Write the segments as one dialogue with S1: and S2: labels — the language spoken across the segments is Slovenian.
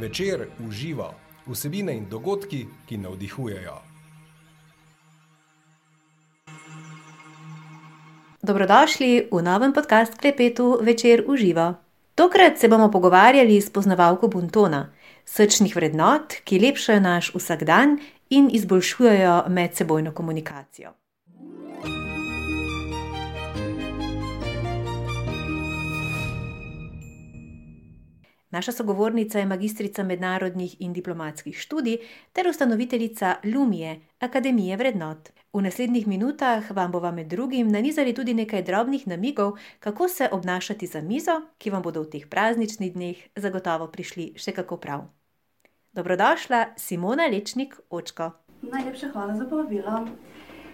S1: Večer uživa vsebine in dogodki, ki navdihujejo.
S2: Dobrodošli v novem podkastu Klepetu Večer uživa. Tokrat se bomo pogovarjali s poznavalko Buntona, srčnih vrednot, ki lepšajo naš vsakdan in izboljšujejo medsebojno komunikacijo. Naša sogovornica je magistrica mednarodnih in diplomatskih študij ter ustanoviteljica Lumije, Akademije vrednot. V naslednjih minutah vam bomo med drugim nanizali tudi nekaj drobnih namigov, kako se obnašati za mizo, ki vam bodo v teh prazničnih dneh zagotovo prišli še kako prav. Dobrodošla, Simona Lečnik, očko.
S3: Najlepša hvala za povabilo.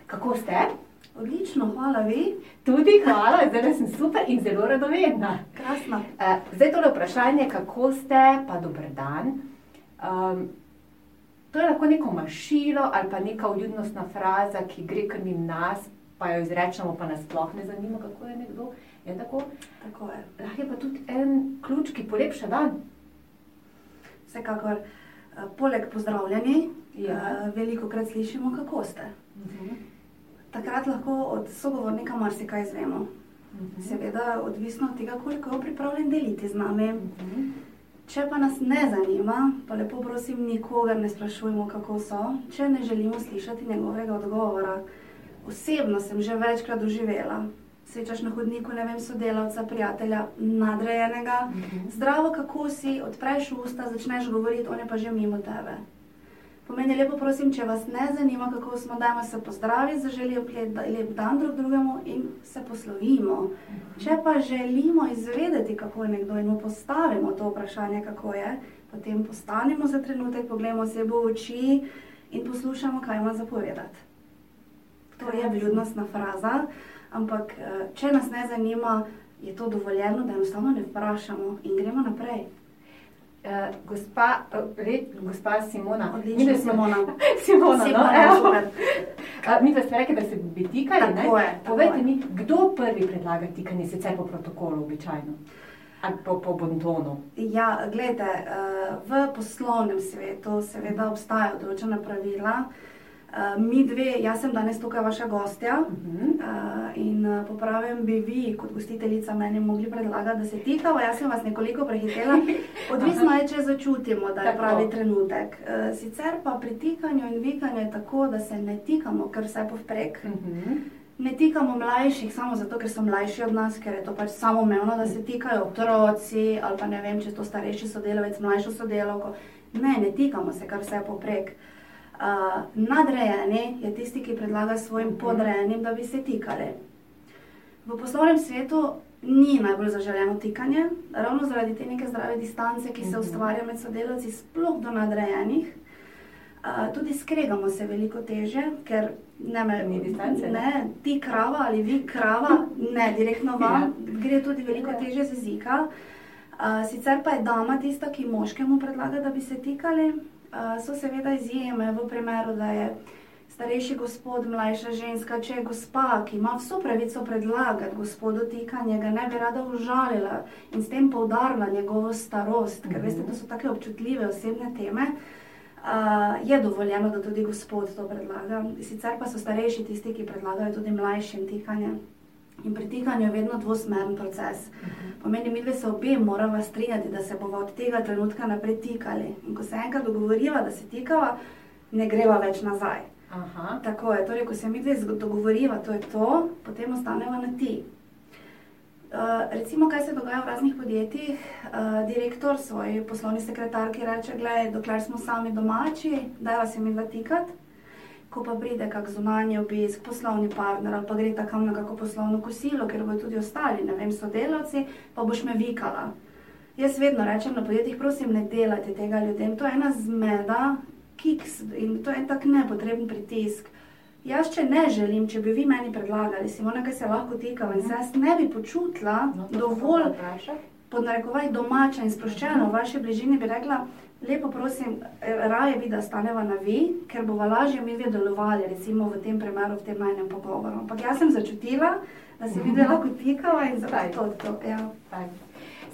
S2: Kako ste?
S3: Odlično, hvala vi.
S2: Tudi hvala, zdaj sem super in zelo radovedna.
S3: Krasno.
S2: Uh, zdaj tole vprašanje, kako ste, pa dober dan. Um, to je lahko neko mašilo ali pa neka uljudnostna fraza, ki gre kar mimo nas, pa jo izrečemo, pa nas sploh ne zanima, kako je nekdo. Je tako?
S3: Tako je.
S2: Lahko je pa tudi en ključ, ki polepša dan.
S3: Vsekakor, eh, poleg pozdravljanja,
S2: Ja.
S3: veliko krat slišimo, kako ste. Takrat lahko od sogovornika marsikaj izvemo. Seveda, odvisno od tega, koliko je pripravljen deliti z nami. Če pa nas ne zanima, pa lepo prosim, nikogar ne sprašujmo, kako so, če ne želimo slišati njegovega odgovora. Osebno sem že večkrat doživela. Srečaš na hodniku, ne vem, sodelavca, prijatelja, nadrejenega, zdravo, kako si, odpreš usta, začneš govoriti, on je pa že mimo tebe. Pomeni lepo, prosim, če vas ne zanima, kako smo, dajmo se pozdraviti, zaželijo lep, dan drug drugemu in se poslovimo. Če pa želimo izvedeti, kako je nekdo in mu postavimo to vprašanje, kako je, potem postanemo za trenutek, pogledamo se v oči in poslušamo, kaj ima zapovedati. To je vljudnostna fraza, ampak eh, če nas ne zanima, je to dovoljeno, da enostavno ne vprašamo in gremo naprej.
S2: Uh, gospa, uh, re, gospa Simona,
S3: Odlično,
S2: midva smo-
S3: Simona.
S2: Simona, no,
S3: Simona,
S2: evo.
S3: super.
S2: Uh, mi smo rekli, da se bi tikali.
S3: Tako
S2: ne?
S3: je, tako
S2: Povejte
S3: je.
S2: mi, kdo prvi predlaga tikanje, sicer po protokolu običajno? Ali po, po bontonu?
S3: Ja, gledajte, v poslovnem svetu seveda obstajajo določena pravila. Eh, Mi dve, jaz sem danes tukaj vaša gostja
S2: Mhm.
S3: eh, in eh, popravim bi vi, kot gostiteljica, meni mogli predlagati, da se tikava. Jaz sem vas nekoliko prehitela. Odvisno je, če začutimo, da je
S2: Tako.
S3: pravi trenutek. Eh, Sicer pa pri tikanju in vikanju je tako, da se ne tikamo kar vse povprek.
S2: Mhm.
S3: Ne tikamo mlajših samo zato, ker so mlajši od nas, ker je to pač samoumevno, da se tikajo otroci ali pa ne vem, če je to starejši sodelavec, mlajšo sodelavko. Ne, ne tikamo se kar vse poprek. Uh, nadrejeni je tisti, ki predlaga svojim
S2: Mhm.
S3: podrejenim, da bi se tikali. V poslovnem svetu ni najbolj zaželeno tikanje, ravno zaradi te neke zdrave distance, ki se
S2: Mhm.
S3: ustvarja med sodelavci, sploh do nadrejenih. Uh, tudi skregamo se veliko teže, ker ne me
S2: Ni distance, ne?
S3: ti krava ali vi krava, ne direktno vam,
S2: Ja.
S3: gre tudi veliko
S2: Ja.
S3: teže z jezika. Uh, sicer pa je dama tista, ki moškemu predlaga, da bi se tikali. So seveda izjeme v primeru, da je starejši gospod, mlajša ženska, če je gospa, ki ima vso pravico predlagati gospodu tikanje, ga ne bi rada užalila in s tem poudarila njegovo starost, ker
S2: Mhm.
S3: veste, to so tako občutljive osebne teme. Uh, je dovoljeno, da tudi gospod to predlaga. Sicer pa so starejši tisti, ki predlagajo tudi mlajšim tikanje. In pri tikanju je vedno dvosmeren proces. Pomeni, mi dve se obe moramo strinjati, da se bomo od tega trenutka naprej tikali. In ko se enkrat dogovoriva, da se tikava, ne greva več nazaj.
S2: Aha.
S3: Tako je, torej, ko se mi dve dogovoriva, to je to, potem ostaneva na ti. Uh, recimo, kaj se dogaja v raznih podjetjih. Uh, direktor svoji poslovni sekretarki reče: Glej, dokler smo sami domači, da se mi dva tikati. Ko pa pride kak zunanji obisk, poslovni partner ali pa gre takam na kako poslovno kosilo, ker bodo tudi ostali, ne vem, sodelavci, pa boš me vikala. Jaz vedno rečem na podjetjih, prosim, ne delajte tega ljudem. To je ena zmeda, kiks in to je en tak nepotreben pritisk. Jaz, če ne želim, če bi vi meni predlagali, Simona, kaj se lahko tikava in se jaz ne bi počutila
S2: No,
S3: dovolj pod narekovaj domača in sproščena v vaši bližini, bi rekla, lepo prosim, raje bi, da staneva na vi, ker bova lažje mi dve delovali, recimo v tem primeru, v tem najnem pogovoru. Ampak jaz sem začutila, da se mi dve lahko tikava in zato to, to, ja.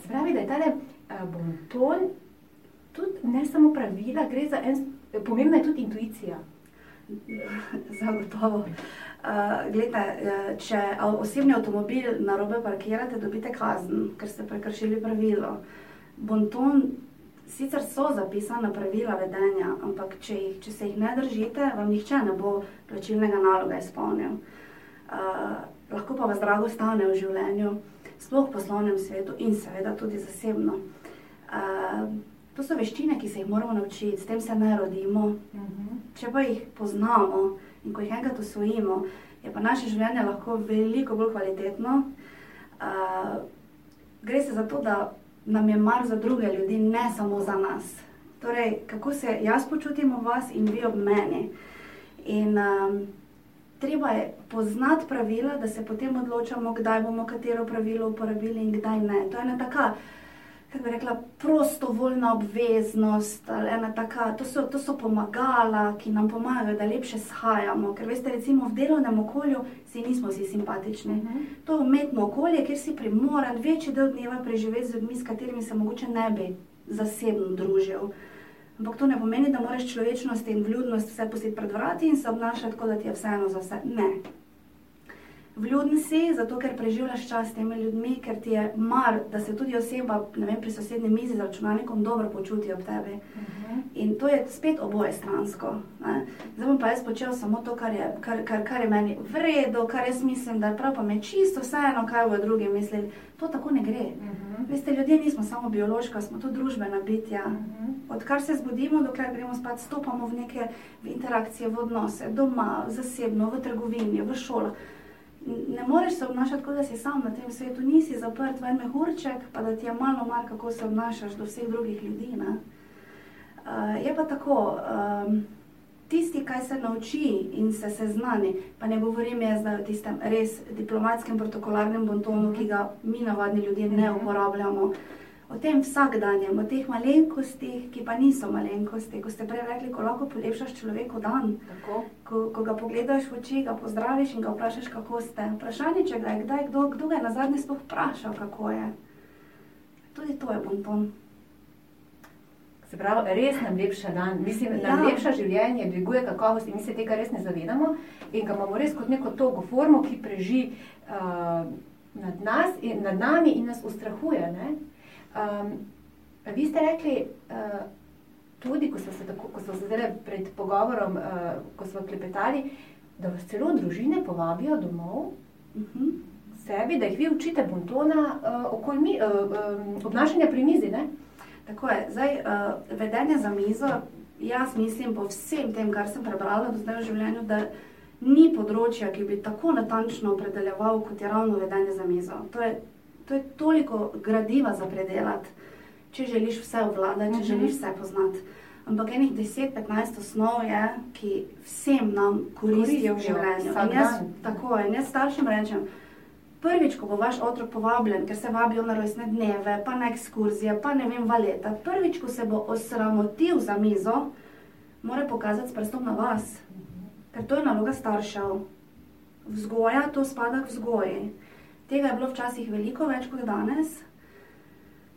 S2: Se pravi, da je tale uh, bonton tudi ne samo pravila, gre za en, pomembna je tudi intuicija.
S3: Zagotovo. Uh, glede, če osebni avtomobil na robe parkirate, dobite kazen, ker ste prekršili pravilo. Bonton, sicer so zapisana pravila vedenja, ampak če, jih, če se jih ne držite, vam nihče ne bo plačilnega naloga izpolnil. Uh, lahko pa vas drago stane v življenju, sploh v poslovnem svetu in seveda tudi zasebno. Uh, to so veščine, ki se jih moramo naučiti, s tem se ne rodimo. Uh mhm. -huh. Če pa jih poznamo in ko jih enkrat usvojimo, je pa naše življenje lahko veliko bolj kvalitetno. Uh, gre se za to, da nam je mar za druge ljudi, ne samo za nas. Torej, kako se jaz počutim v vas in vi ob meni. In, um, treba je poznati pravila, da se potem odločamo, kdaj bomo katero pravilo uporabili in kdaj ne. To je ena taka, kako bi rekla, prostovoljna obveznost. Taka, to, so, to so pomagala, ki nam pomagajo, da lepše shajamo. Ker veste, recimo v delovnem okolju si nismo vsi simpatični. Uh mhm. -huh. To je umetno okolje, kjer si primoran večji del dneva preživeti z ljudmi, s katerimi se mogoče ne bi zasebno družil. Ampak to ne pomeni, da moraš človečnost in vljudnost vse pustiti pred vrati in se obnašati, kot da ti je vseeno za vse. Ne. Vljuden si, zato ker preživljaš čas s temi ljudmi, ker ti je mar, da se tudi oseba vem, pri sosednji mizi z računalnikom dobro počuti ob tebi. Uh mhm. -huh. In to je spet oboje stransko. Ne. Zdaj bom pa jaz počel samo to, kar je, kar, kar, kar je meni vredno, kar jaz mislim, da je prav, pa me čisto vseeno, kaj bo drugi mislili. To tako ne gre. Uh mhm. -huh. Veste, ljudje nismo samo biološka, smo tudi družbena bitja. Uh mhm. -huh odkar se zbudimo, dokler gremo spat, stopamo v neke v interakcije, v odnose, doma, zasebno, v trgovini, v šolah. Ne moreš se obnašati, kot da si sam na tem svetu, nisi zaprt v en mehurček, pa da ti je malo mar, kako se obnašaš do vseh drugih ljudi. Uh, je pa tako, um, tisti, kaj se nauči in se seznani, pa ne govorim jaz o tistem res diplomatskem, protokolarnem bontonu, ki ga mi, navadni ljudje, ne mhm. uporabljamo. Uh, o tem vsakdanjem, o teh malenkostih, ki pa niso malenkosti. Ko ste prej rekli, ko lahko polepšaš človeku dan, ko, ko ga pogledaš v oči, ga pozdraviš in ga vprašaš, kako ste. Vprašanje, če ga je kdaj kdo, kdo ga je na zadnje sploh vprašal, kako je. Tudi to je bonton.
S2: Se pravi, res nam lepša dan, mislim, da nam ja. lepša življenje, dviguje kakovost in mi se tega res ne zavedamo in ga imamo res kot neko togo formo, ki preži uh, nad, nas in, nad nami in nas ustrahuje. Ne? Um, vi ste rekli, uh, tudi ko smo se, tako, ko smo se zdaj pred pogovorom, uh, ko smo klepetali, da vas celo družine povabijo domov, uh mhm. -huh. sebi, da jih vi učite bontona, uh, mi, uh, um, obnašanja pri mizi. Ne?
S3: Tako je. Zdaj, uh, vedenje za mizo, jaz mislim po vsem tem, kar sem prebrala v življenju, da ni področja, ki bi tako natančno opredeljeval, kot je ravno vedenje za mizo. To je to je toliko gradiva za predelati, če želiš vse obvladati, če uh -huh. želiš vse poznati. Ampak enih 10-15 osnov je, ki vsem nam koristijo v življenju. In jaz, tako je, jaz staršem rečem, prvič, ko bo vaš otrok povabljen, ker se vabijo na rojstne dneve, pa na ekskurzije, pa ne vem, valeta, prvič, ko se bo osramotil za mizo, mora pokazati s prstom na vas. Ker to je naloga staršev. Vzgoja, to spada k vzgoji. Tega je bilo včasih veliko več kot danes.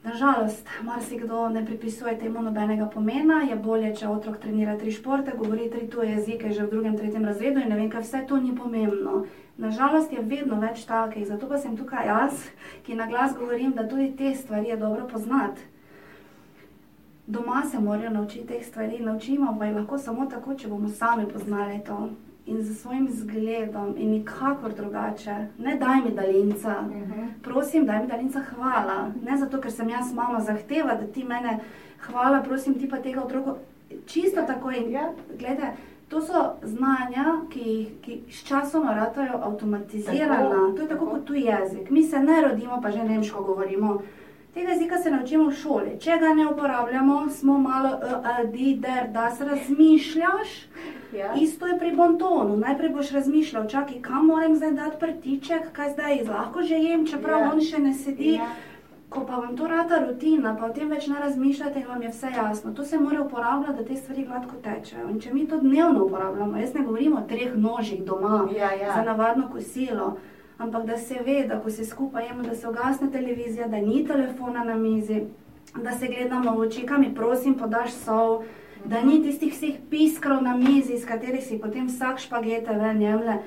S3: Nažalost, marsikdo ne pripisuje temu nobenega pomena. Je bolje, če otrok trenira tri športe, govori tri tuje jezike že v drugem, tretjem razredu in ne vem, kaj vse to ni pomembno. Nažalost je vedno več takih, zato pa sem tukaj jaz, ki na glas govorim, da tudi te stvari je dobro poznati. Doma se morajo naučiti teh stvari, naučimo pa jih lahko samo tako, če bomo sami poznali to in za svojim zgledom, in nikakor drugače. Ne daj mi daljnca, uh mhm. -huh. prosim, daj mi daljnca hvala. Ne zato, ker sem jaz mama zahteva, da ti mene hvala, prosim ti pa tega otroka. Čisto ja. tako in ja. gledaj. To so znanja, ki, ki s časom ratajo avtomatizirana. Tako, to je tako, tako kot tuji jezik. Mi se ne rodimo, pa že nemško govorimo. Tega jezika se naučimo v šoli. Če ga ne uporabljamo, smo malo, uh, di, der, da se razmišljaš. Ja. Isto je pri bontonu. Najprej boš razmišljal, čakaj, kam moram zdaj dati prtiček, kaj zdaj lahko že jem, čeprav ja. on še ne sedi. Ja. Ko pa vam to rata rutina, pa o tem več ne razmišljate in vam je vse jasno. To se mora uporabljati, da te stvari gladko tečejo. In če mi to dnevno uporabljamo, jaz ne govorim o treh nožih doma ja, ja. za navadno kosilo, ampak da se ve, da ko se skupaj jemo, da se ogasne televizija, da ni telefona na mizi, da se gledamo v oči, kam mi prosim, podaš sol, da ni tistih vseh piskrov na mizi, iz katerih si potem vsak špagete ven jemlje.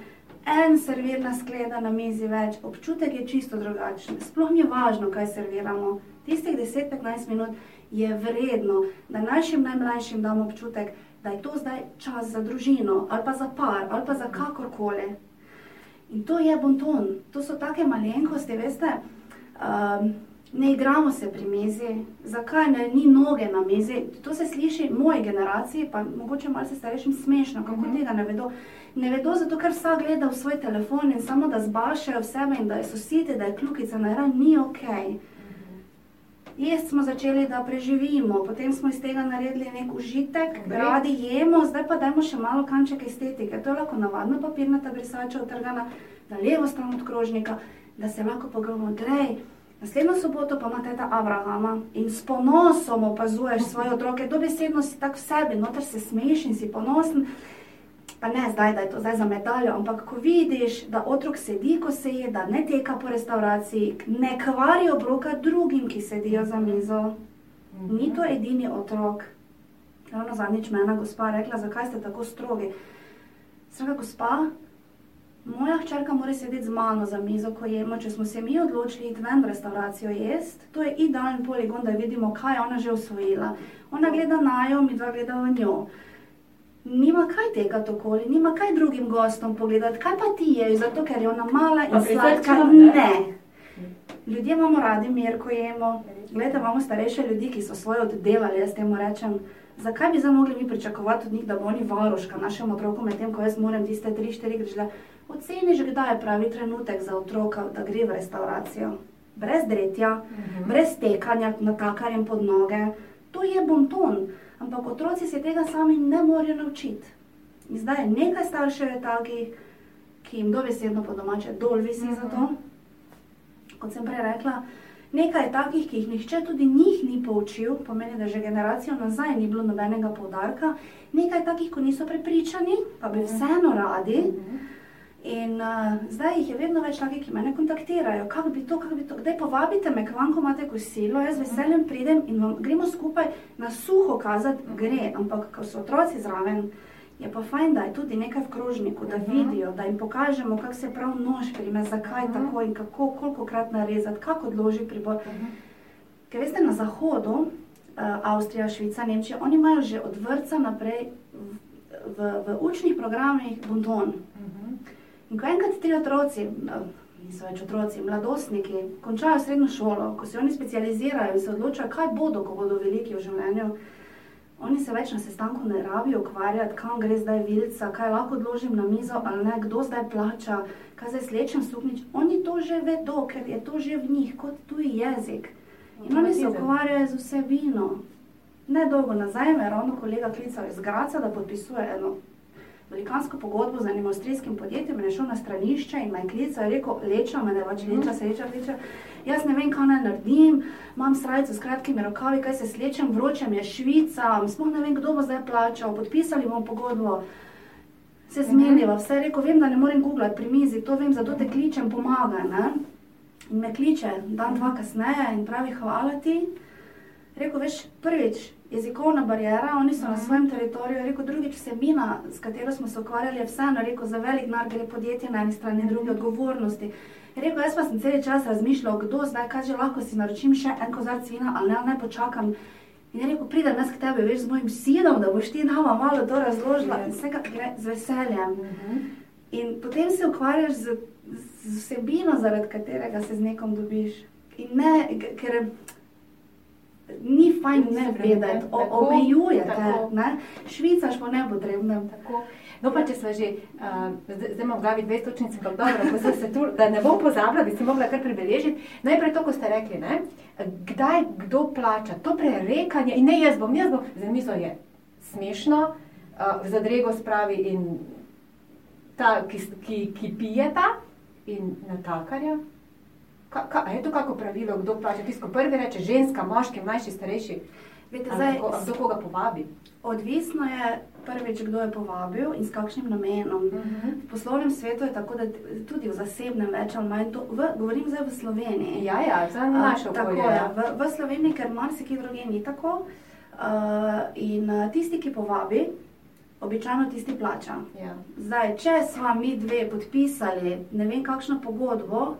S3: En servirna skleda na mizi več, občutek je čisto drugačen. Sploh ni važno, kaj serviramo. Tistih 10-15 minut je vredno, da našim najmlajšim damo občutek, da je to zdaj čas za družino, ali pa za par, ali pa za kakorkoli. In to je bonton, to so take malenkosti, veste. Um, ne igramo se pri mizi, zakaj ne ni noge na mizi. To se sliši moji generaciji, pa mogoče malo starejšim smešno, kako uh -huh. tega ne vedo. Ne vedo zato, ker vsak gleda v svoj telefon in samo da zbašajo v sebe in da so siti, da je kljukica na ran, ni ok. Uh Jaz smo začeli, da preživimo, potem smo iz tega naredili nek užitek, okay. radi jemo, zdaj pa dajmo še malo kanček estetike. To je lahko navadna papirnata brisača utrgana na levo stran od krožnika, da se lahko pogledamo, grej. Naslednjo soboto pa ima teta Abrahama in s ponosom opazuješ svoje otroke, dobesedno si tak v sebi, noter se smeješ in si ponosen. Pa ne zdaj, da je to zdaj za medaljo, ampak ko vidiš, da otrok sedi, ko se je, da ne teka po restauraciji, ne kvari obroka drugim, ki sedijo za mizo. Ni to edini otrok. Ravno zadnjič me je ena gospa rekla, zakaj ste tako strogi. Sraga gospa, Moja hčerka mora sedeti z mano za mizo, ko jemo. Če smo se mi odločili iti ven v restauracijo jesti, to je idealen poligon, da vidimo, kaj je ona že usvojila. Ona gleda na jo, mi dva gledava njo. Nima kaj tega tokoli, nima kaj drugim gostom pogledati, kaj pa ti je, zato ker je ona mala in sladka. Ne. Ljudje imamo radi mir, ko jemo. Glede, imamo starejše ljudi, ki so svoje oddelali, jaz temu rečem. Zakaj bi zdaj mogli mi pričakovati od njih, da bo oni varoška našemu otroku, medtem ko jaz moram tiste tri, štiri grižle Oceniš, kdaj je pravi trenutek za otroka, da gre v restauracijo. Brez dretja, uh mhm. -huh. brez tekanja na takarjem pod noge. To je bonton, ampak otroci se tega sami ne morejo naučiti. In zdaj je nekaj staršev takih, ki jim dobesedno po domače dol visi uh -huh. za to. Kot sem prej rekla, nekaj je takih, ki jih nihče tudi njih ni poučil, pomeni, da že generacijo nazaj ni bilo nobenega poudarka. Nekaj je takih, ko niso prepričani, pa bi vseeno radi. Uh -huh. In uh, zdaj jih je vedno več takih, ki me kontaktirajo, kako bi to, kako bi to, kdaj povabite me, kvam, ko imate kosilo, jaz veseljem pridem in vam gremo skupaj na suho kazati, gre, ampak ko so otroci zraven, je pa fajn, da je tudi nekaj v krožniku, da vidijo, da jim pokažemo, kako se prav nož prime, zakaj tako in kako, koliko krat narezati, kako odloži pribor. Ker veste, na zahodu, uh, Avstrija, Švica, Nemčija, oni imajo že od vrca naprej v, v, v učnih programih bonton. In ko enkrat ti otroci, niso več otroci, mladostniki, končajo srednjo šolo, ko se oni specializirajo in se odločajo, kaj bodo, ko bodo veliki v življenju, oni se več na sestanku ne rabijo ukvarjati, kam gre zdaj vilca, kaj lahko odložim na mizo ali ne, kdo zdaj plača, kaj zdaj slečem suknič. Oni to že vedo, ker je to že v njih kot tuji jezik. In oni se ukvarjajo z vsebino. Nedolgo nazaj me je ravno kolega klical iz Graca, da podpisuje eno velikansko pogodbo z enim avstrijskim podjetjem, je šel na stranišče in me je klical rekel: Leča me, da pač leča, se leča, leča. Jaz ne vem, kaj naj naredim, imam srajco s kratkimi rokavi, kaj se slečem, vročem je Švica, sploh ne vem, kdo bo zdaj plačal, podpisali bomo pogodbo. Se zmeniva, vse je rekel, vem, da ne morem googlati pri mizi, to vem, zato te kličem, pomagaj. Ne? In me kliče dan, dva kasneje in pravi, hvala ti. Rekel, veš, prvič, jezikovna barijera, oni so na mhm. svojem teritoriju, rekel, drugič vsebina, s katero smo se ukvarjali, je vseeno, rekel, za velik nar gre podjetje na eni strani, mhm. druge odgovornosti. Rekel, jaz pa sem cel čas razmišljal, kdo zdaj kaže, lahko si naročim še en kozarc vina, ali ne, naj počakam. In je rekel, pridem jaz k tebi, veš, z mojim sinom, da boš ti nama malo to razložila. In vse gre z veseljem. Mhm. In potem se ukvarjaš z, z vsebino, zaradi katerega se z nekom dobiš. In ne, ker ni fajn ne vedeti, omejuje te. Švicaš pa ne potrebno.
S2: No, pa če smo že, uh, zdaj imamo v glavi dve točnice, kako dobro, da, se tu, da ne bom pozabila, bi si mogla kar pribeležiti. Najprej to, ko ste rekli, ne? kdaj kdo plača, to prerekanje in ne jaz bom, jaz bom, za mizo je smešno, uh, v zadrego spravi in ta, ki, ki, ki pijeta in natakarja, Ka, ka, je to kako pravilo, kdo plača tisto? Prvi reče ženska, moški, mlajši, starejši. Vete, zdaj, kdo koga povabi?
S3: Odvisno je prvič, kdo je povabil in s kakšnim namenom. Uh -huh. V poslovnem svetu je tako, da tudi v zasebnem več ali manj to, v, govorim zdaj v Sloveniji.
S2: Ja, ja, za našo
S3: okolje. Tako je, ja. v, v Sloveniji, ker marsikaj druge ni tako. Uh, in tisti, ki povabi, običajno tisti plača. Ja. Zdaj, če smo mi dve podpisali ne vem kakšno pogodbo,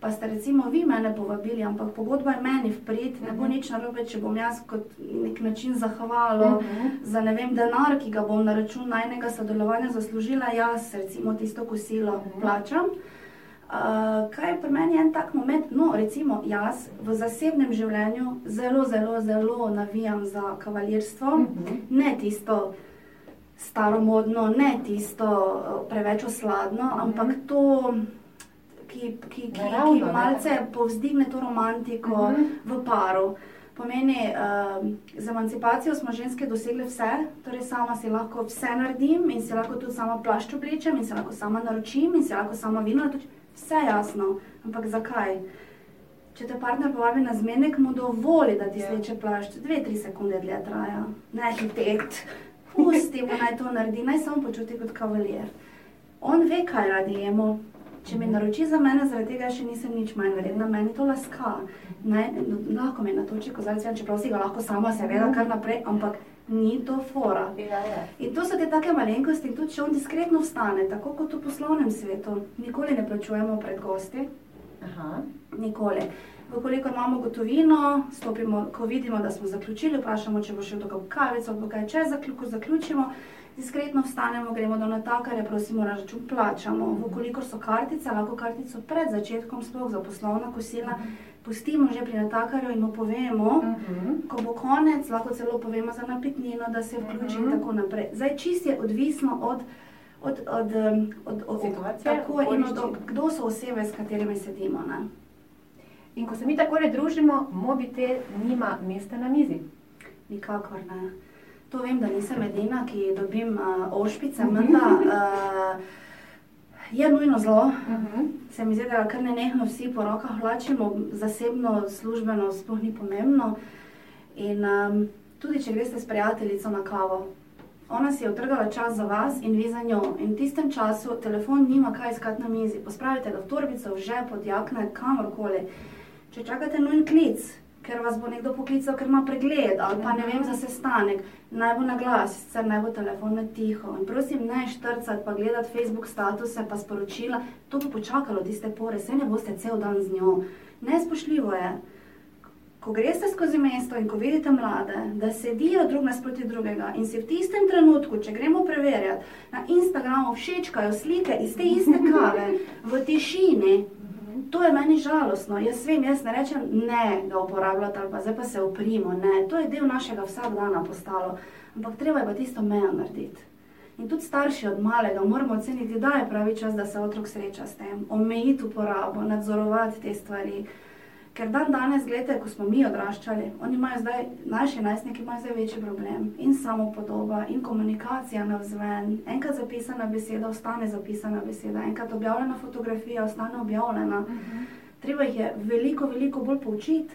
S3: pa ste recimo vi mene povabili, ampak pogodba je meni vprit, ne bo mhm. nič narobe, če bom jaz kot nek način zahvalo uh mhm. -huh. za ne vem denar, ki ga bom na račun najnega sodelovanja zaslužila, jaz recimo tisto kosilo uh mhm. -huh. plačam. Uh, kaj je pri meni en tak moment? No, recimo, jaz v zasebnem življenju zelo, zelo, zelo navijam za kavalirstvo, uh -huh. ne tisto staromodno, ne tisto uh, preveč osladno, uh -huh. ampak to ki, ki, ki, Naravno, ki malce povzdigne to romantiko uh mhm. -huh. v paru. Pomeni, uh, z emancipacijo smo ženske dosegle vse, torej sama si lahko vse naredim in si lahko tudi sama plašč oblečem in si lahko sama naročim in si lahko sama vino naročim. Vse jasno, ampak zakaj? Če te partner povabi na zmenek, mu dovoli, da ti ja. sleče plašč, dve, tri sekunde dlje traja, ne hiteti, pusti mu naj to naredi, naj samo počuti kot kavalir. On ve, kaj radi jemo, Če mi naroči za mene, zaradi tega še nisem nič manj vredna, meni to laska. Ne, lahko me natoči kozarec, čeprav si ga lahko sama, seveda, kar naprej, ampak ni to fora. Ja, ja. In to so te take malenkosti, tudi če on diskretno vstane, tako kot v poslovnem svetu. Nikoli ne plačujemo pred gosti. Aha. Nikoli. Vkolikor imamo gotovino, stopimo, ko vidimo, da smo zaključili, vprašamo, če bo še kdo kavico kaj če zaključimo diskretno vstanemo, gremo do natakarja, prosimo na račun, plačamo. Vkolikor so kartice, lahko kartico pred začetkom sploh za poslovna kosila, pustimo že pri natakarju in mu povemo, uh -huh. ko bo konec, lahko celo povemo za napitnino, da se vključi uh -huh. in tako naprej. Zdaj čist je odvisno od, od, od, od, od situacije, tako in od, kdo so osebe, s katerimi sedimo. Ne?
S2: In ko se mi tako družimo, mobitel nima mesta na mizi.
S3: Nikakor ne. To vem, da nisem edina, ki dobim uh, ošpice, mhm. menda. Uh, je nujno zlo. Uh mhm. -huh. Se mi zdi, da kar ne nehno vsi po rokah vlačimo, zasebno, službeno, sploh ni pomembno. In um, tudi, če greste s prijateljico na kavo, ona si je utrgala čas za vas in vi za njo. In v tistem času telefon nima kaj iskati na mizi. Pospravite ga v torbico, v žep, pod jakne, kamorkoli. Če čakate nujen klic, ker vas bo nekdo poklical, ker ima pregled ali pa ne vem za sestanek, naj bo na glas, sicer naj bo telefon na tiho. In prosim, ne štrcati, pa gledati Facebook statuse, pa sporočila, to bo počakalo tiste pore, se ne boste cel dan z njo. Nespošljivo je. Ko greste skozi mesto in ko vidite mlade, da sedijo drug nasproti drugega in si v tistem trenutku, če gremo preverjati, na Instagramu všečkajo slike iz te iste kave v tišini, to je meni žalostno. Jaz vem, jaz ne rečem, ne, da uporabljate ali pa zdaj pa se oprimo. Ne, to je del našega vsakdana postalo. Ampak treba je pa tisto mejo narediti. In tudi starši od malega moramo oceniti, da je pravi čas, da se otrok sreča s tem, omejiti uporabo, nadzorovati te stvari. Ker dan danes, gledajte, ko smo mi odraščali, oni imajo zdaj, naši najstniki imajo zdaj večji problem. In samo podoba, in komunikacija na vzven. Enkrat zapisana beseda ostane zapisana beseda, enkrat objavljena fotografija ostane objavljena. Uh mhm. -huh. Treba jih je veliko, veliko bolj poučiti.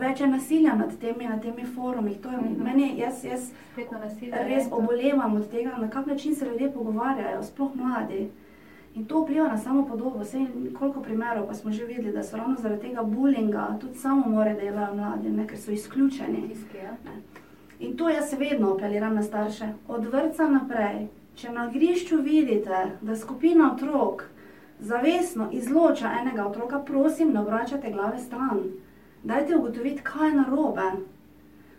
S3: Več je nasilja nad temi, nad temi forumi. Je, uh mhm. -huh. meni, jaz jaz res obolevam od tega, na kak način se ljudje pogovarjajo, sploh mladi. Uh In to vpliva na samo podobo. Vse koliko primerov pa smo že videli, da so ravno zaradi tega bulinga tudi samo more delajo mladi, ne, ker so izključeni. Ja. In to jaz vedno apeliram na starše. Od vrca naprej, če na grišču vidite, da skupina otrok zavestno izloča enega otroka, prosim, ne obračate glave stran. Dajte ugotoviti, kaj je narobe.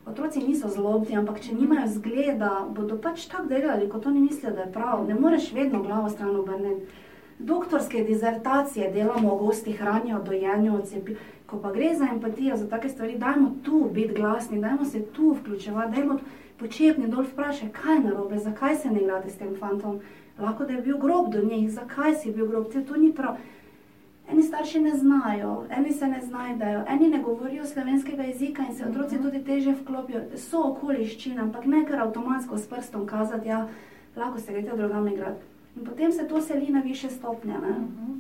S3: Otroci niso zlobni, ampak če nimajo zgleda, bodo pač tako delali, kot oni mislijo, da je prav. Ne moreš vedno glavo stran obrniti doktorske dizertacije delamo o gosti hrani, o dojenju, o cepi. Ko pa gre za empatijo, za take stvari, dajmo tu biti glasni, dajmo se tu vključevati, dajmo počepni dol vprašati, kaj je narobe, zakaj se ne igrate s tem fantom. Lahko da je bil grob do njih, zakaj si bil grob, to ni prav. Eni starši ne znajo, eni se ne znajdejo, eni ne govorijo slovenskega jezika in se otroci tudi teže vklopijo. So okoliščine, ampak ne kar avtomatsko s prstom kazati, ja, lahko se greste drugam igrati. In potem se to seli na više stopnje. Uh mhm. -huh.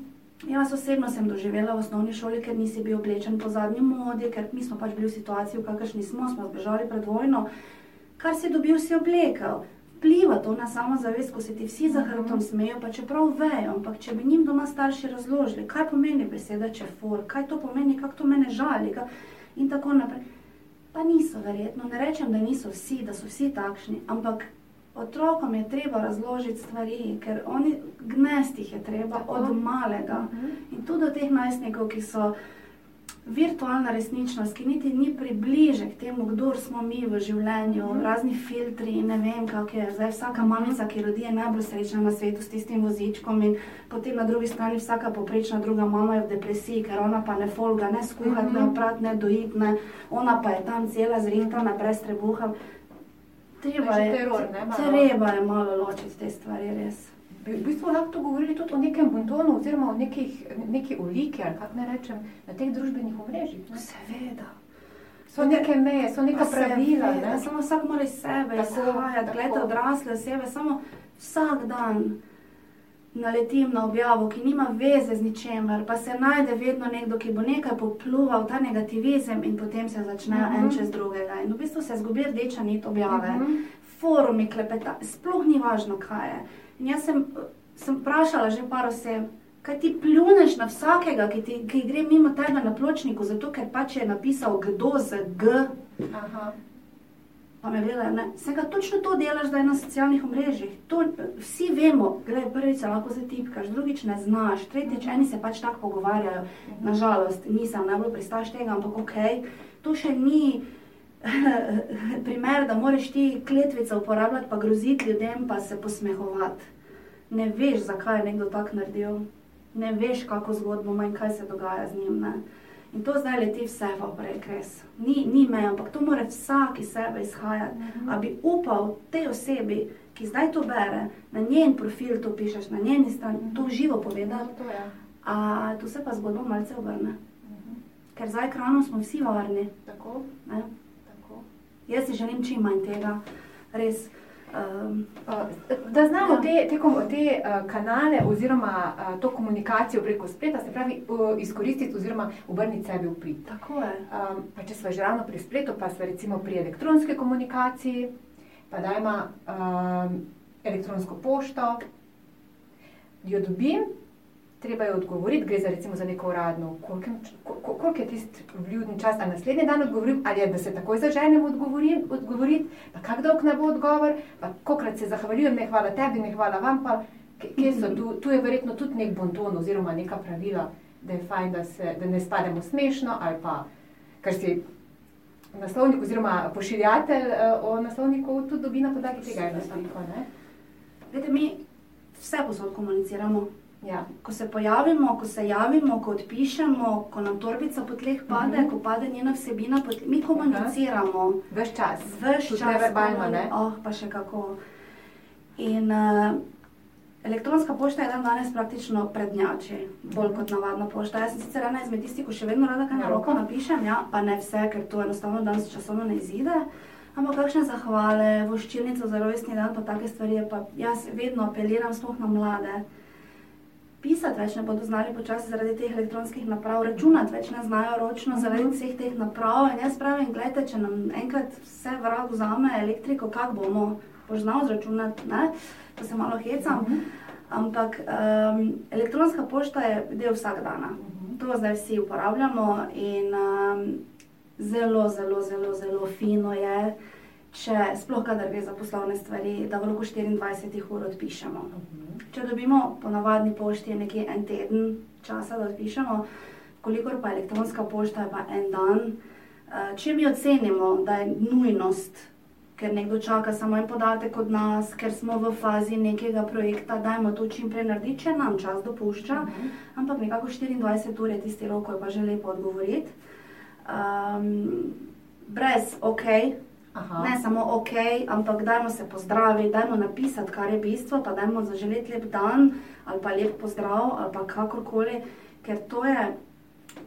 S3: Jaz osebno sem doživela v osnovni šoli, ker nisi bil oblečen po zadnji modi, ker mi smo pač bili v situaciji, v kakršni smo, smo zbežali pred vojno. kar si dobil, si oblekel. Vpliva to na samozavest, ko se ti vsi za hrbtom smejijo, pa čeprav vejo. Ampak če bi njim doma starši razložili, kaj pomeni beseda čefor, kaj to pomeni, kako to mene žali ka, in tako naprej. Pa niso verjetno, ne rečem, da niso vsi, da so vsi takšni, ampak otrokom je treba razložiti stvari, ker oni gnesti jih je treba
S2: Tako.
S3: od malega. In tudi do teh najstnikov, ki so virtualna resničnost, ki niti ni približek temu, kdo smo mi v življenju,
S2: Mhm.
S3: razni filtri in ne vem, kako je. Zdaj vsaka mamica, ki rodi, je najbolj srečna na svetu s tistim vozičkom, in potem na drugi strani vsaka poprečna druga mama je v depresiji, ker ona pa ne folga, ne skuhati, ne
S2: Mhm.
S3: oprati, ne dojiti, ne. ona pa je tam cela zrihtana, brez trebuha. Treba
S2: je teror, ne, malo.
S3: treba je malo ločiti te stvari, res.
S2: Bi v bistvu lahko govorili tudi o nekem bontonu oziroma o nekih, neki oliki, ali kako ne rečem, na teh družbenih omrežjih.
S3: Seveda.
S2: So neke meje, so neka pravila.
S3: seveda,
S2: Ne?
S3: Samo vsak mora iz sebe
S2: Tako,
S3: izhajati,
S2: tako.
S3: gledati odrasle osebe. Samo vsak dan naletim na objavo, ki nima veze z ničemer, pa se najde vedno nekdo, ki bo nekaj popluval, ta negativizem in potem se začnejo
S2: Mhm.
S3: en čez drugega. In v bistvu se zgubi rdeča nit objave.
S2: Mhm.
S3: Forumi klepeta, sploh ni važno, kaj je. In jaz sem, sem vprašala že par oseb, kaj ti pljuneš na vsakega, ki, ti, ki gre mimo tebe na pločniku, zato ker pač je napisal kdo z G.
S2: Aha.
S3: Pa me gledajo, ne, vsega točno to delaš zdaj na socialnih omrežjih. To, vsi vemo, gledaj, prvič se lahko zatipkaš, drugič ne znaš, tretjič eni se pač tako pogovarjajo. Nažalost, nisem najbolj pristaš tega, ampak ok, to še ni primer, da moraš ti kletvice uporabljati, pa groziti ljudem, pa se posmehovati. Ne veš, zakaj je nekdo tako naredil, ne veš, kako zgodbo ima in kaj se dogaja z njim. Ne. In to zdaj leti vse v prek, res. Ni, ni meja, ampak to mora vsak iz sebe izhajati.
S2: Mhm.
S3: A bi upal tej osebi, ki zdaj to bere, na njen profil to pišeš, na njeni strani, to živo povedati,
S2: to je.
S3: a tu se pa zgodba malce obrne.
S2: Mhm.
S3: Ker za ekranom smo vsi varni.
S2: Tako,
S3: Ne?
S2: tako.
S3: Jaz si želim čim manj tega, res. Um,
S2: Da znamo
S3: Ja.
S2: te, te, te kanale oziroma to komunikacijo preko spleta, se pravi, izkoristiti oziroma obrniti sebi v prid.
S3: tako je.
S2: Um, pa če smo že ravno pri spletu, pa smo recimo pri elektronski komunikaciji, pa da ima um, elektronsko pošto, jo dobim, treba je odgovoriti, gre za recimo za neko uradno, koliko, koliko, je tisti vljudni čas, ali naslednji dan odgovorim, ali je, da se takoj zaženem odgovorim, odgovoriti, pa kak dolg ne bo odgovor, pa kokrat se zahvaljujem, ne hvala tebi, ne hvala vam, pa kje- so tu, tu je verjetno tudi nek bonton oziroma neka pravila, da je fajn, da, se, da ne spademo smešno ali pa kar si naslovnik oziroma pošiljatelj eh, o naslovniku tudi dobi na podlagi tega eno sliko. ne?
S3: Vidite, mi vse posod komuniciramo.
S2: Ja.
S3: Ko se pojavimo, ko se javimo, ko odpišemo, ko nam torbica po tleh pade,
S2: Mhm.
S3: ko pade njena vsebina, po tleh, mi komuniciramo.
S2: Ves čas.
S3: Ves čas
S2: neverbalno,
S3: komuni-
S2: ne?
S3: Oh, pa še kako. In uh, elektronska pošta je dan danes praktično prednjači, bolj kot navadna pošta. Jaz sem sicer ena izmed tistih, ko še vedno rada kaj na
S2: Na
S3: roko napišem, ja, pa ne vse, ker to enostavno danes časovno ne izide. Ampak kakšne zahvale, voščilnico za rojstni dan, pa take stvari, pa jaz vedno apeliram sploh na mlade. Pisati več ne bodo znali počasi zaradi teh elektronskih naprav, računati več ne znajo ročno zaradi vseh teh naprav. In jaz pravim, gledajte, če nam enkrat vse vrag vzame elektriko, kako bomo, boš znal zračunati, ne? To se malo hecam. Ampak um, elektronska pošta je del vsakdana. To zdaj vsi uporabljamo in um, zelo, zelo, zelo, zelo fino je, če sploh kadar gre za poslovne stvari, da v roku 24 ur odpišemo. Če dobimo po navadni pošti je nekje en teden časa, da odpišemo, kolikor pa elektronska pošta je pa en dan. Eh, Če mi ocenimo, da je nujnost, ker nekdo čaka samo en podatek od nas, ker smo v fazi nekega projekta, dajmo to čim prej narediti, če nam čas dopušča, ampak nekako 24 ur je tisti rok, ko je pa že lepo odgovoriti. Um, brez ok,
S2: Aha.
S3: Ne samo ok, ampak dajmo se pozdraviti, dajmo napisati, kar je bistvo, pa dajmo zaželeti lep dan ali pa lep pozdrav ali pa kakorkoli, ker to je.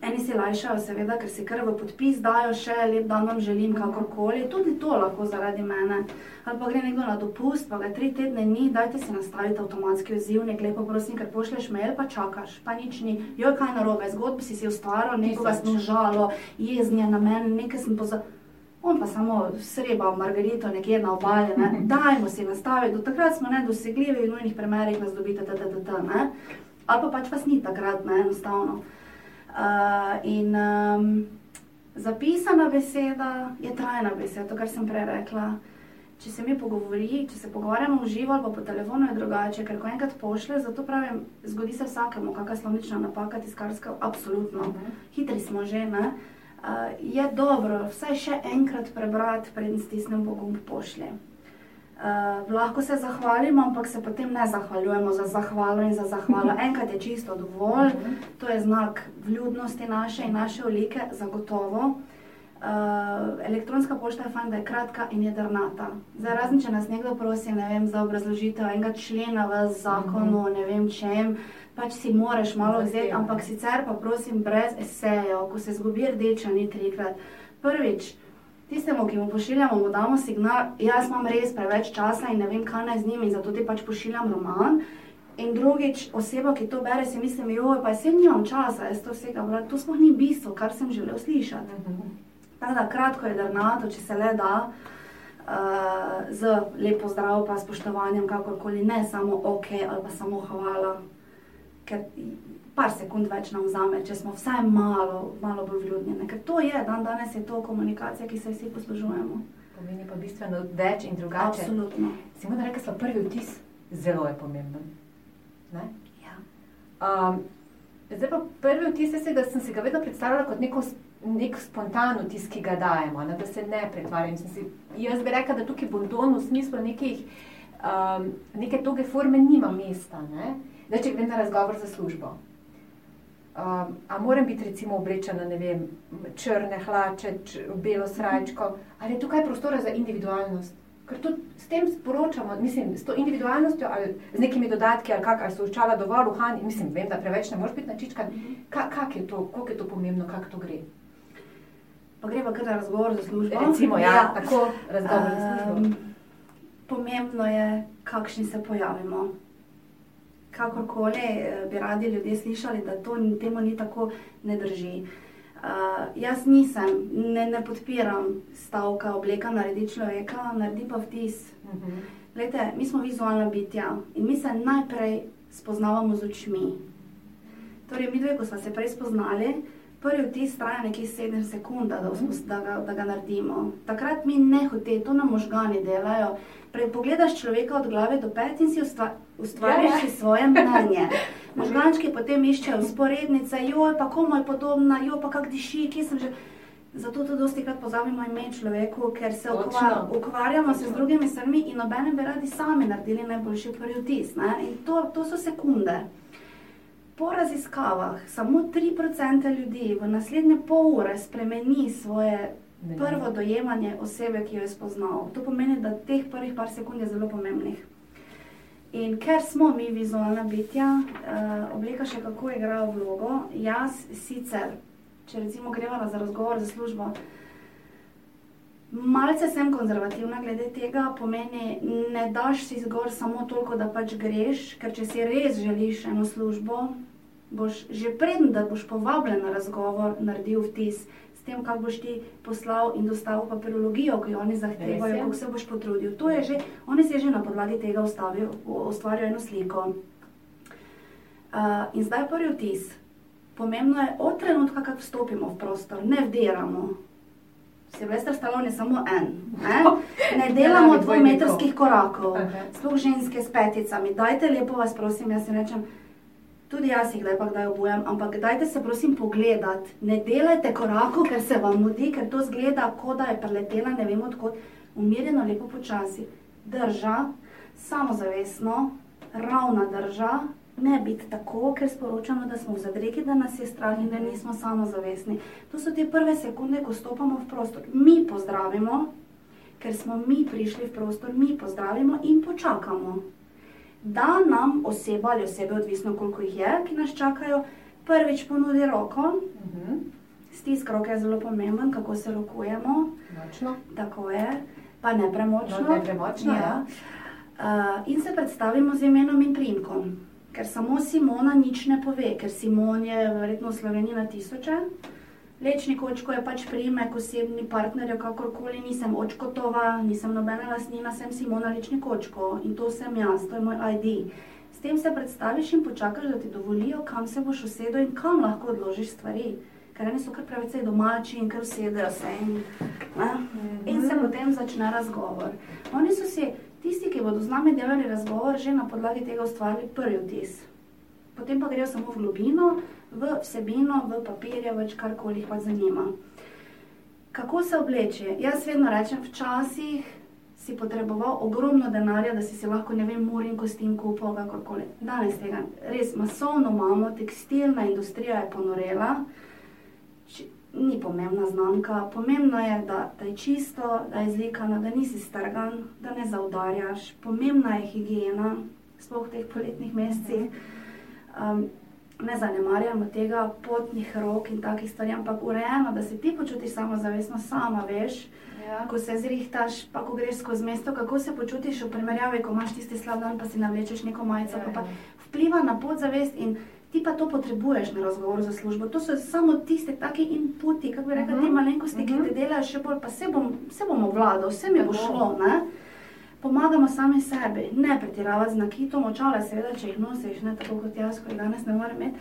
S3: Eni si lajšajo, seveda, ker si kar v podpis dajo še lep dan vam želim, kakorkoli. Tudi to lahko zaradi mene. Ali pa gre nekdo na dopust, pa ga tri tedne ni, dajte si nastaviti avtomatski odzivnik, lepo prosim, ker pošleš mail, pa čakaš, pa nič ni. Jo, kaj narobe, zgodbo si si ustvaril, nekoga
S2: Tisoč.
S3: sem užalo, jeznje na mene, nekaj sem pozabil. On pa samo sreba margarito nekje na obali, ne? dajmo si nastaviti, do takrat smo nedosegljivi, v nujnih primerih nas dobite, da, da, da, da, ne. Ali pa pač vas ni takrat, ne, enostavno. Uh, in um, zapisana beseda je trajna beseda, to, kar sem prej rekla. Če se mi pogovori, če se pogovarjamo v živo ali pa po telefonu, je drugače, ker ko enkrat pošle, zato pravim, zgodi se vsakemu, kakšna slovnična napaka, tiskarska, absolutno. Hitri smo že, ne. Uh, je dobro vsaj še enkrat prebrati, preden stisnemo gumb pošlje. Uh, lahko se zahvalimo, ampak se potem ne zahvaljujemo za zahvalo in za zahvalo. Enkrat je čisto dovolj, to je znak vljudnosti naše in naše olike, zagotovo. Uh, elektronska pošta je fajn, da je kratka in jedrnata. Zdaj, razen če nas nekdo prosi vem, za obrazložitev enega člena v zakonu, ne vem čem, pač si moraš malo vzeti, ampak sicer pa prosim brez esejev, ko se zgubi rdeča, ni trikrat. Prvič, tistemu, ki mu pošiljamo, mu damo signal, jaz imam res preveč časa in ne vem, kaj naj z njim in zato ti pač pošiljam roman. In drugič, oseba, ki to bere, si misli, joj, pa jaz nimam časa, jaz to vsega brati, to sploh ni bistvo, kar sem želel slišati. Tako da kratko je drnato, če se le da, uh, z lepo zdravo pa spoštovanjem, kakorkoli, ne samo ok ali pa samo hvala ker par sekund več nam vzame, če smo vsaj malo, malo bolj vljudni. Ker to je, dan danes je to komunikacija, ki se vsi poslužujemo.
S2: Pomeni pa bistveno več in drugače.
S3: Absolutno.
S2: Si mu rekel, da je prvi vtis zelo je pomemben. Ne?
S3: Ja.
S2: Um, zdaj pa prvi vtis, jaz ga, sem si ga vedno predstavljala kot neko, nek spontan vtis, ki ga dajemo, ne? da se ne pretvarjam. Si, jaz bi rekla, da tukaj bondon v smislu nekih, um, neke toge forme nima mesta. Ne? Zdaj, če grem na razgovor za službo. Um, a moram biti recimo oblečena, ne vem, črne hlače, č, belo srajčko, ali je tukaj prostora za individualnost? Ker tudi s tem sporočamo, mislim, s to individualnostjo ali z nekimi dodatki, ali, kak, ali so očala dovolj uhani, mislim, vem, da preveč ne moreš biti načičkan. Ka, kak je to, koliko je to pomembno, kako to gre?
S3: Pa greva kar na razgovor za službo.
S2: Recimo, ja, ja. tako razgovor za službo. Um,
S3: pomembno je, kakšni se pojavimo kakorkoli eh, bi radi ljudje slišali, da to temu ni tako, ne drži. Uh, jaz nisem, ne, ne podpiram stavka, obleka naredi človeka, naredi pa vtis. Uh -huh. Glede, mi smo vizualna bitja in mi se najprej spoznavamo z očmi. Torej, mi dve, ko smo se prej spoznali, prvi vtis traja nekje 7 sekund, da, da, da, da ga naredimo. Takrat mi ne hoče, to nam možgani delajo. Pogledaš človeka od glave do pet in si ustvariš ja, ja. svoje mnenje. Možgančki potem iščejo sporednice, jo je pa komu je podobna, jo pa kak diši, kje sem že. Zato tudi dosti krat pozabimo ime človeku, ker se ukvar, ukvarjamo se z drugimi stvarmi in nobene bi radi sami naredili najboljši prvi vtis. In to, to so sekunde. Po raziskavah samo 3% ljudi v naslednje pol ure spremeni svoje prvo dojemanje osebe, ki jo je spoznal. To pomeni, da teh prvih par sekund je zelo pomembnih. In ker smo mi vizualna bitja, uh, oblika še kako igra vlogo. Jaz sicer, če recimo greva za razgovor za službo, malce sem konzervativna glede tega, pomeni, ne daš si zgor samo toliko, da pač greš, ker če si res želiš eno službo, boš že predn, da boš povabljen na razgovor, naredil vtis tem, kako boš ti poslal in dostavil papirologijo, ki jo oni zahtevajo, kako se boš potrudil. To je že, oni se že na podlagi tega ustvarjajo eno sliko. Uh, in zdaj prvi vtis. Pomembno je od trenutka, ko vstopimo v prostor, ne vdiramo. Silvestr Stalon je samo en. Ne, ne delamo dvometrskih korakov, sploh ženske s peticami. Dajte lepo vas prosim, jaz si rečem, Tudi jaz jih lepo kdaj obujem, ampak dajte se prosim pogledati. Ne delajte korakov, ker se vam mudi, ker to zgleda, kot da je preletela ne vem odkot. Umirjeno, lepo počasi. Drža, samozavestno, ravna drža, ne biti tako, ker sporočamo, da smo v zadreki, da nas je strah in da nismo samozavestni. To so te prve sekunde, ko stopamo v prostor. Mi pozdravimo, ker smo mi prišli v prostor, mi pozdravimo in počakamo da nam oseba ali osebe, odvisno koliko jih je, ki nas čakajo, prvič ponudi roko. Uh mhm. -huh. Stisk roke je zelo pomemben, kako se rokujemo.
S2: Močno.
S3: Tako je, pa ne premočno.
S2: No, ne premočno ja.
S3: Ja. Uh, in se predstavimo z imenom in primkom. Ker samo Simona nič ne pove, ker Simon je verjetno v Sloveniji na tisoče, Lečni kočko je pač primek osebni partnerja, kakorkoli nisem očkotova, nisem nobena lastnina, sem Simona Lečni kočko in to sem jaz, to je moj ID. S tem se predstaviš in počakaš, da ti dovolijo, kam se boš usedel in kam lahko odložiš stvari. Ker eni so kar pravice domači in kar usedejo se in, ne? in se potem začne razgovor. Oni so si, tisti, ki bodo z nami delali razgovor, že na podlagi tega ustvarili prvi vtis. Potem pa grejo samo v globino, v vsebino, v papirje, več karkoli jih pa zanima. Kako se obleče? Jaz vedno rečem, včasih si potreboval ogromno denarja, da si si lahko, ne vem, morin kostim kupil, kakorkoli. Danes tega res masovno imamo, tekstilna industrija je ponorela, Či, ni pomembna znamka, pomembno je, da, da je čisto, da je zlikano, da nisi strgan, da ne zaudarjaš, pomembna je higiena, sploh v teh poletnih mesecih. Um, ne zanemarjamo tega, potnih rok in takih stvari, ampak urejeno, da se ti počutiš samozavestno, sama veš,
S2: Ja.
S3: ko se zrihtaš, pa ko greš skozi mesto, kako se počutiš v primerjavi, ko imaš tisti slab dan, pa si navlečeš neko majico,
S2: Ja,
S3: pa, pa
S2: ja.
S3: vpliva na podzavest in ti pa to potrebuješ na razgovoru za službo. To so samo tiste taki inputi, kako bi rekla, te
S2: Mhm,
S3: malenkosti, ki
S2: mhm.
S3: te delajo še bolj, pa se bom, se bom obvladal, vse mi bo šlo, ne? Pomagamo sami sebi, ne pretiravati z nakitom, očala seveda, če jih nosiš, ne tako kot jaz, ko jih danes ne morem imeti.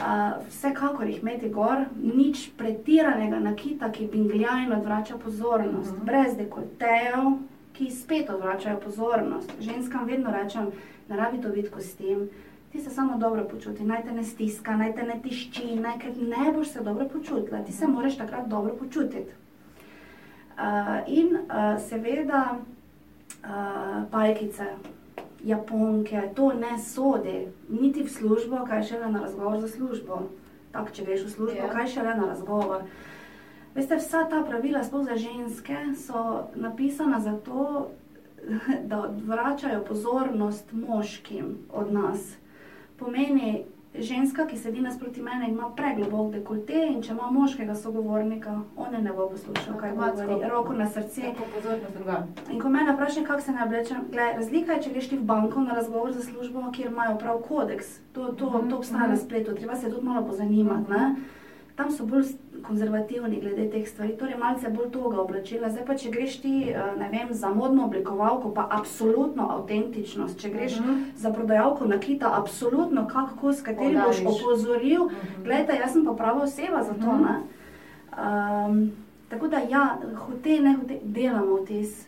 S3: Uh, vsekakor jih imeti gor, nič pretiranega nakita, ki binglja in odvrača pozornost,
S2: Mhm.
S3: brez dekoltejev, ki spet odvračajo pozornost. Ženskam vedno rečem, ne rabi to biti kostim, ti se samo dobro počuti, naj te ne stiska, naj te ne tišči, naj ker ne boš se dobro počutila, ti se moraš takrat dobro počutiti. Uh, in uh, seveda uh, pajkice, japonke, to ne sodi, niti v službo, kaj šele na razgovor za službo. Tako, če greš v službo,
S2: Ja.
S3: kaj šele na razgovor. Veste, vsa ta pravila, sploh za ženske, so napisana zato, da odvračajo pozornost moškim od nas. Pomeni, ženska, ki sedi nasproti mene, ima preglobok dekolte in če ima moškega sogovornika, on ne bo poslušal, kaj
S2: Avtomatsko.
S3: govori, roko na srce. In ko me vprašajo, kako se naj oblečem, razlika je, če greš ti v banko na razgovor za službo, kjer imajo prav kodeks. To, to, to obstaja na
S2: mhm.
S3: spletu, treba se tudi malo pozanimati. Ne? Tam so bolj s- konzervativni glede teh stvari, torej malce bolj toga oblačila. Zdaj pa, če greš ti, eh, vem, za modno oblikovalko, pa absolutno avtentičnost. Če greš
S2: Mhm.
S3: za prodajalko nakita, absolutno kak kos, kateri boš
S2: Poudariš.
S3: opozoril,
S2: Mhm.
S3: Glejte, jaz sem pa prava oseba za to.
S2: Mhm.
S3: ne. Um, tako da, ja, hote, ne hote, delamo vtis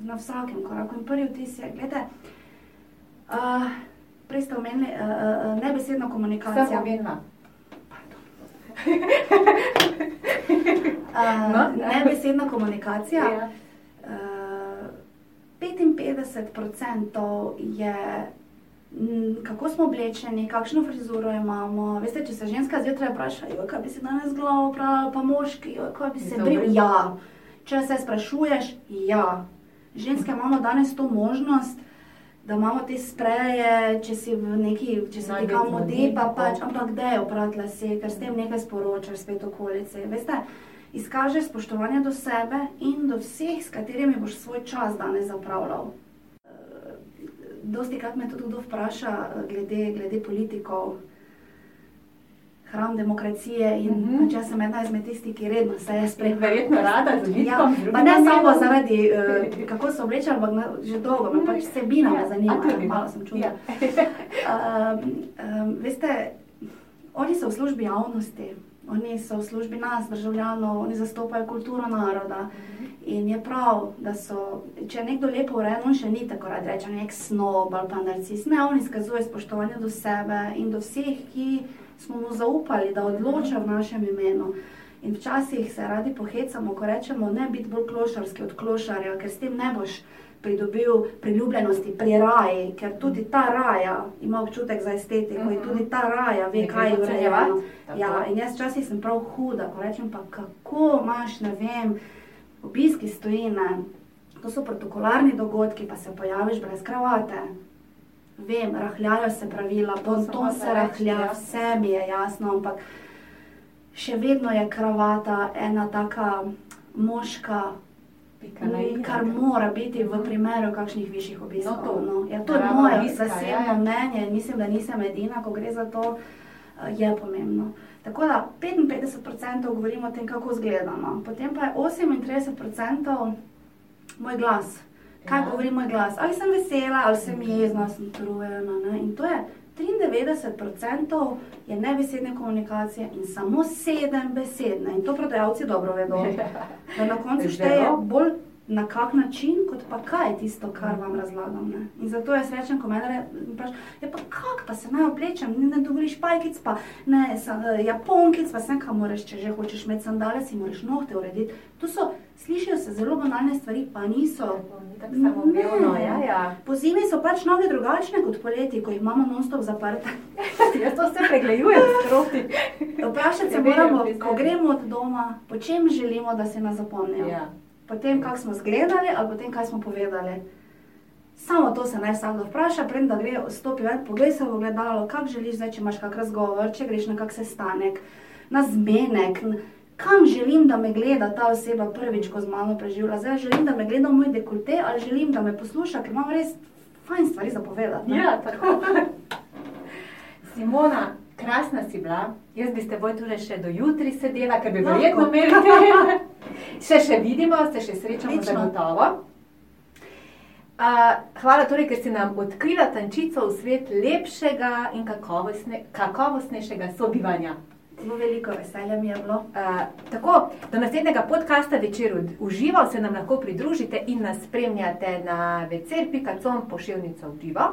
S3: na vsakem koraku. In prvi vtis je, gledajte, uh, prej ste omenili uh, uh, nebesedno komunikacijo.
S2: pomembna.
S3: Uh,
S2: No,
S3: nebesedna komunikacija.
S2: Ja.
S3: Uh, 55% je, mm, kako smo oblečeni, kakšno frizuro imamo. Veste, če se ženska zjutraj vpraša, "Joj, kaj bi si danes glavo pravila, pa moški, "Joj, kaj bi se bril. Ja, če se sprašuješ, ja. Ženske imamo danes to možnost. Da imamo te spreje, če si v neki, če se ti
S2: Najbolj
S3: kam
S2: zmodi,
S3: modi, pa pač, ampak da je oprati lase, ker s tem nekaj sporočaš spet okolici. Veste, izkažeš spoštovanje do sebe in do vseh, s katerimi boš svoj čas danes zapravljal. Dosti krat me tudi kdo vpraša eh, glede, glede politikov, hram demokracije in
S2: Mhm.
S3: mm -hmm. če sem ena izmed tistih, ki redno se je
S2: In
S3: spremljala.
S2: verjetno rada z
S3: Ja,
S2: vidkom. z
S3: pa ne samo zaradi, uh, kako so oblečeni, ampak že dolgo me pač vsebina me
S2: Ja,
S3: zanima,
S2: a tudi, no.
S3: malo sem čudna.
S2: Ja.
S3: Um, um, veste, oni so v službi javnosti, oni so v službi nas, državljanov, oni zastopajo kulturo naroda. In je prav, da so, če je nekdo lepo urejen, on še ni tako rad reče, nek snob ali pa narcis. Ne, on izkazuje spoštovanje do sebe in do vseh, ki smo mu zaupali, da odloča v našem imenu. In včasih se radi pohecamo, ko rečemo, ne biti bolj klošarski od klošarja, ker s tem ne boš pridobil priljubljenosti pri raji, ker tudi ta raja ima občutek za estetiko in tudi ta raja ve,
S2: Ne gre
S3: kaj je urejeno. Ja, in jaz včasih sem prav huda, ko rečem pa kako imaš, ne vem, obisk iz tujine, to so protokolarni dogodki, pa se pojaviš brez kravate. Vem, rahljajo se pravila,
S2: To sem
S3: ponton se rahlja,
S2: ja.
S3: vse mi je jasno, ampak še vedno je kravata ena taka moška, kar
S2: ne.
S3: mora biti v primeru kakšnih višjih obiskov.
S2: No, to.
S3: No, ja, to je moje zasebno
S2: ja, ja.
S3: mnenje in mislim, da nisem edina, ko gre za to. eh, je pomembno. Tako da 55% govorimo o tem, kako izgledamo, potem pa je 38% moj glas. Kaj
S2: Ja.
S3: govori moj glas? Ali sem vesela, ali sem jezna, sem utrujena. ne. In to je 93% je nebesedne komunikacije in samo 7 besedne. In to prodajalci dobro vedo. Da na koncu šteje bolj na kak način, kot pa kaj je tisto, kar vam razlagam. Ne? In zato jaz rečem, ko me vprašajo, ja pa kak pa se naj oblečem, ne, ne dovoliš pajkic, pa ne sa, eh, japonkic, pa sem kam moraš, če že hočeš imeti sandale, si moraš nohte urediti. To so, slišijo se zelo banalne stvari, pa niso.
S2: Ni tako samoumevno,
S3: Ne.
S2: ja, ja.
S3: Po zimi so pač noge drugačne kot poleti, ko jih imamo non-stop zaprte.
S2: Jaz to vse pregledujem sproti.
S3: Vprašati se moramo, ko gremo od doma, po čem želimo, da se nas zapomnijo.
S2: Ja.
S3: Po tem, kako smo zgledali ali po tem, kaj smo povedali. Samo to se naj vsakdo vpraša, preden da gre, stopi ven, poglej se v ogledalo, kak želiš zdaj, če imaš kak razgovor, če greš na kak sestanek, na zmenek. Kam želim, da me gleda ta oseba prvič, ko z mano preživlja? Zdaj želim, da me gleda moj dekolte ali želim, da me posluša, ker imam res fajn stvari za povedati. ne?
S2: Ja, tako. Simona, krasna si bila. Jaz bi s teboj tule še do jutri sedela, ker bi verjetno imeli te. Še še vidimo, se še srečamo
S3: Lično.
S2: zagotovo. Uh, hvala torej, ker si nam odkrila tančico v svet lepšega in kakovostne, kakovostnejšega sobivanja.
S3: Zelo veliko veselja mi je bilo.
S2: Uh, tako, do naslednjega podcasta večer uživo se nam lahko pridružite in nas spremljate na večer.com pošiljnica uživo,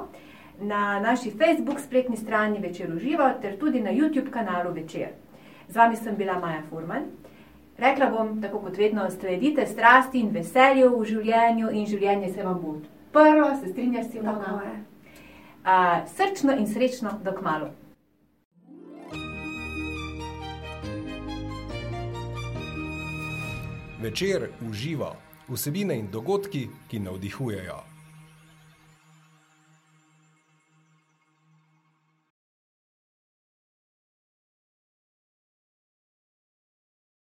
S2: na naši Facebook spletni strani večer uživo ter tudi na YouTube kanalu večer. Z vami sem bila Maja Furman. Rekla bom, tako kot vedno, sledite strasti in veselju v življenju in življenje se vam bo odprlo, se strinjaš,
S3: Tako
S2: Simona?
S3: je.
S2: Uh, srčno in srečno, dok malo.
S1: Večer uživa vsebine in dogodki, ki navdihujejo.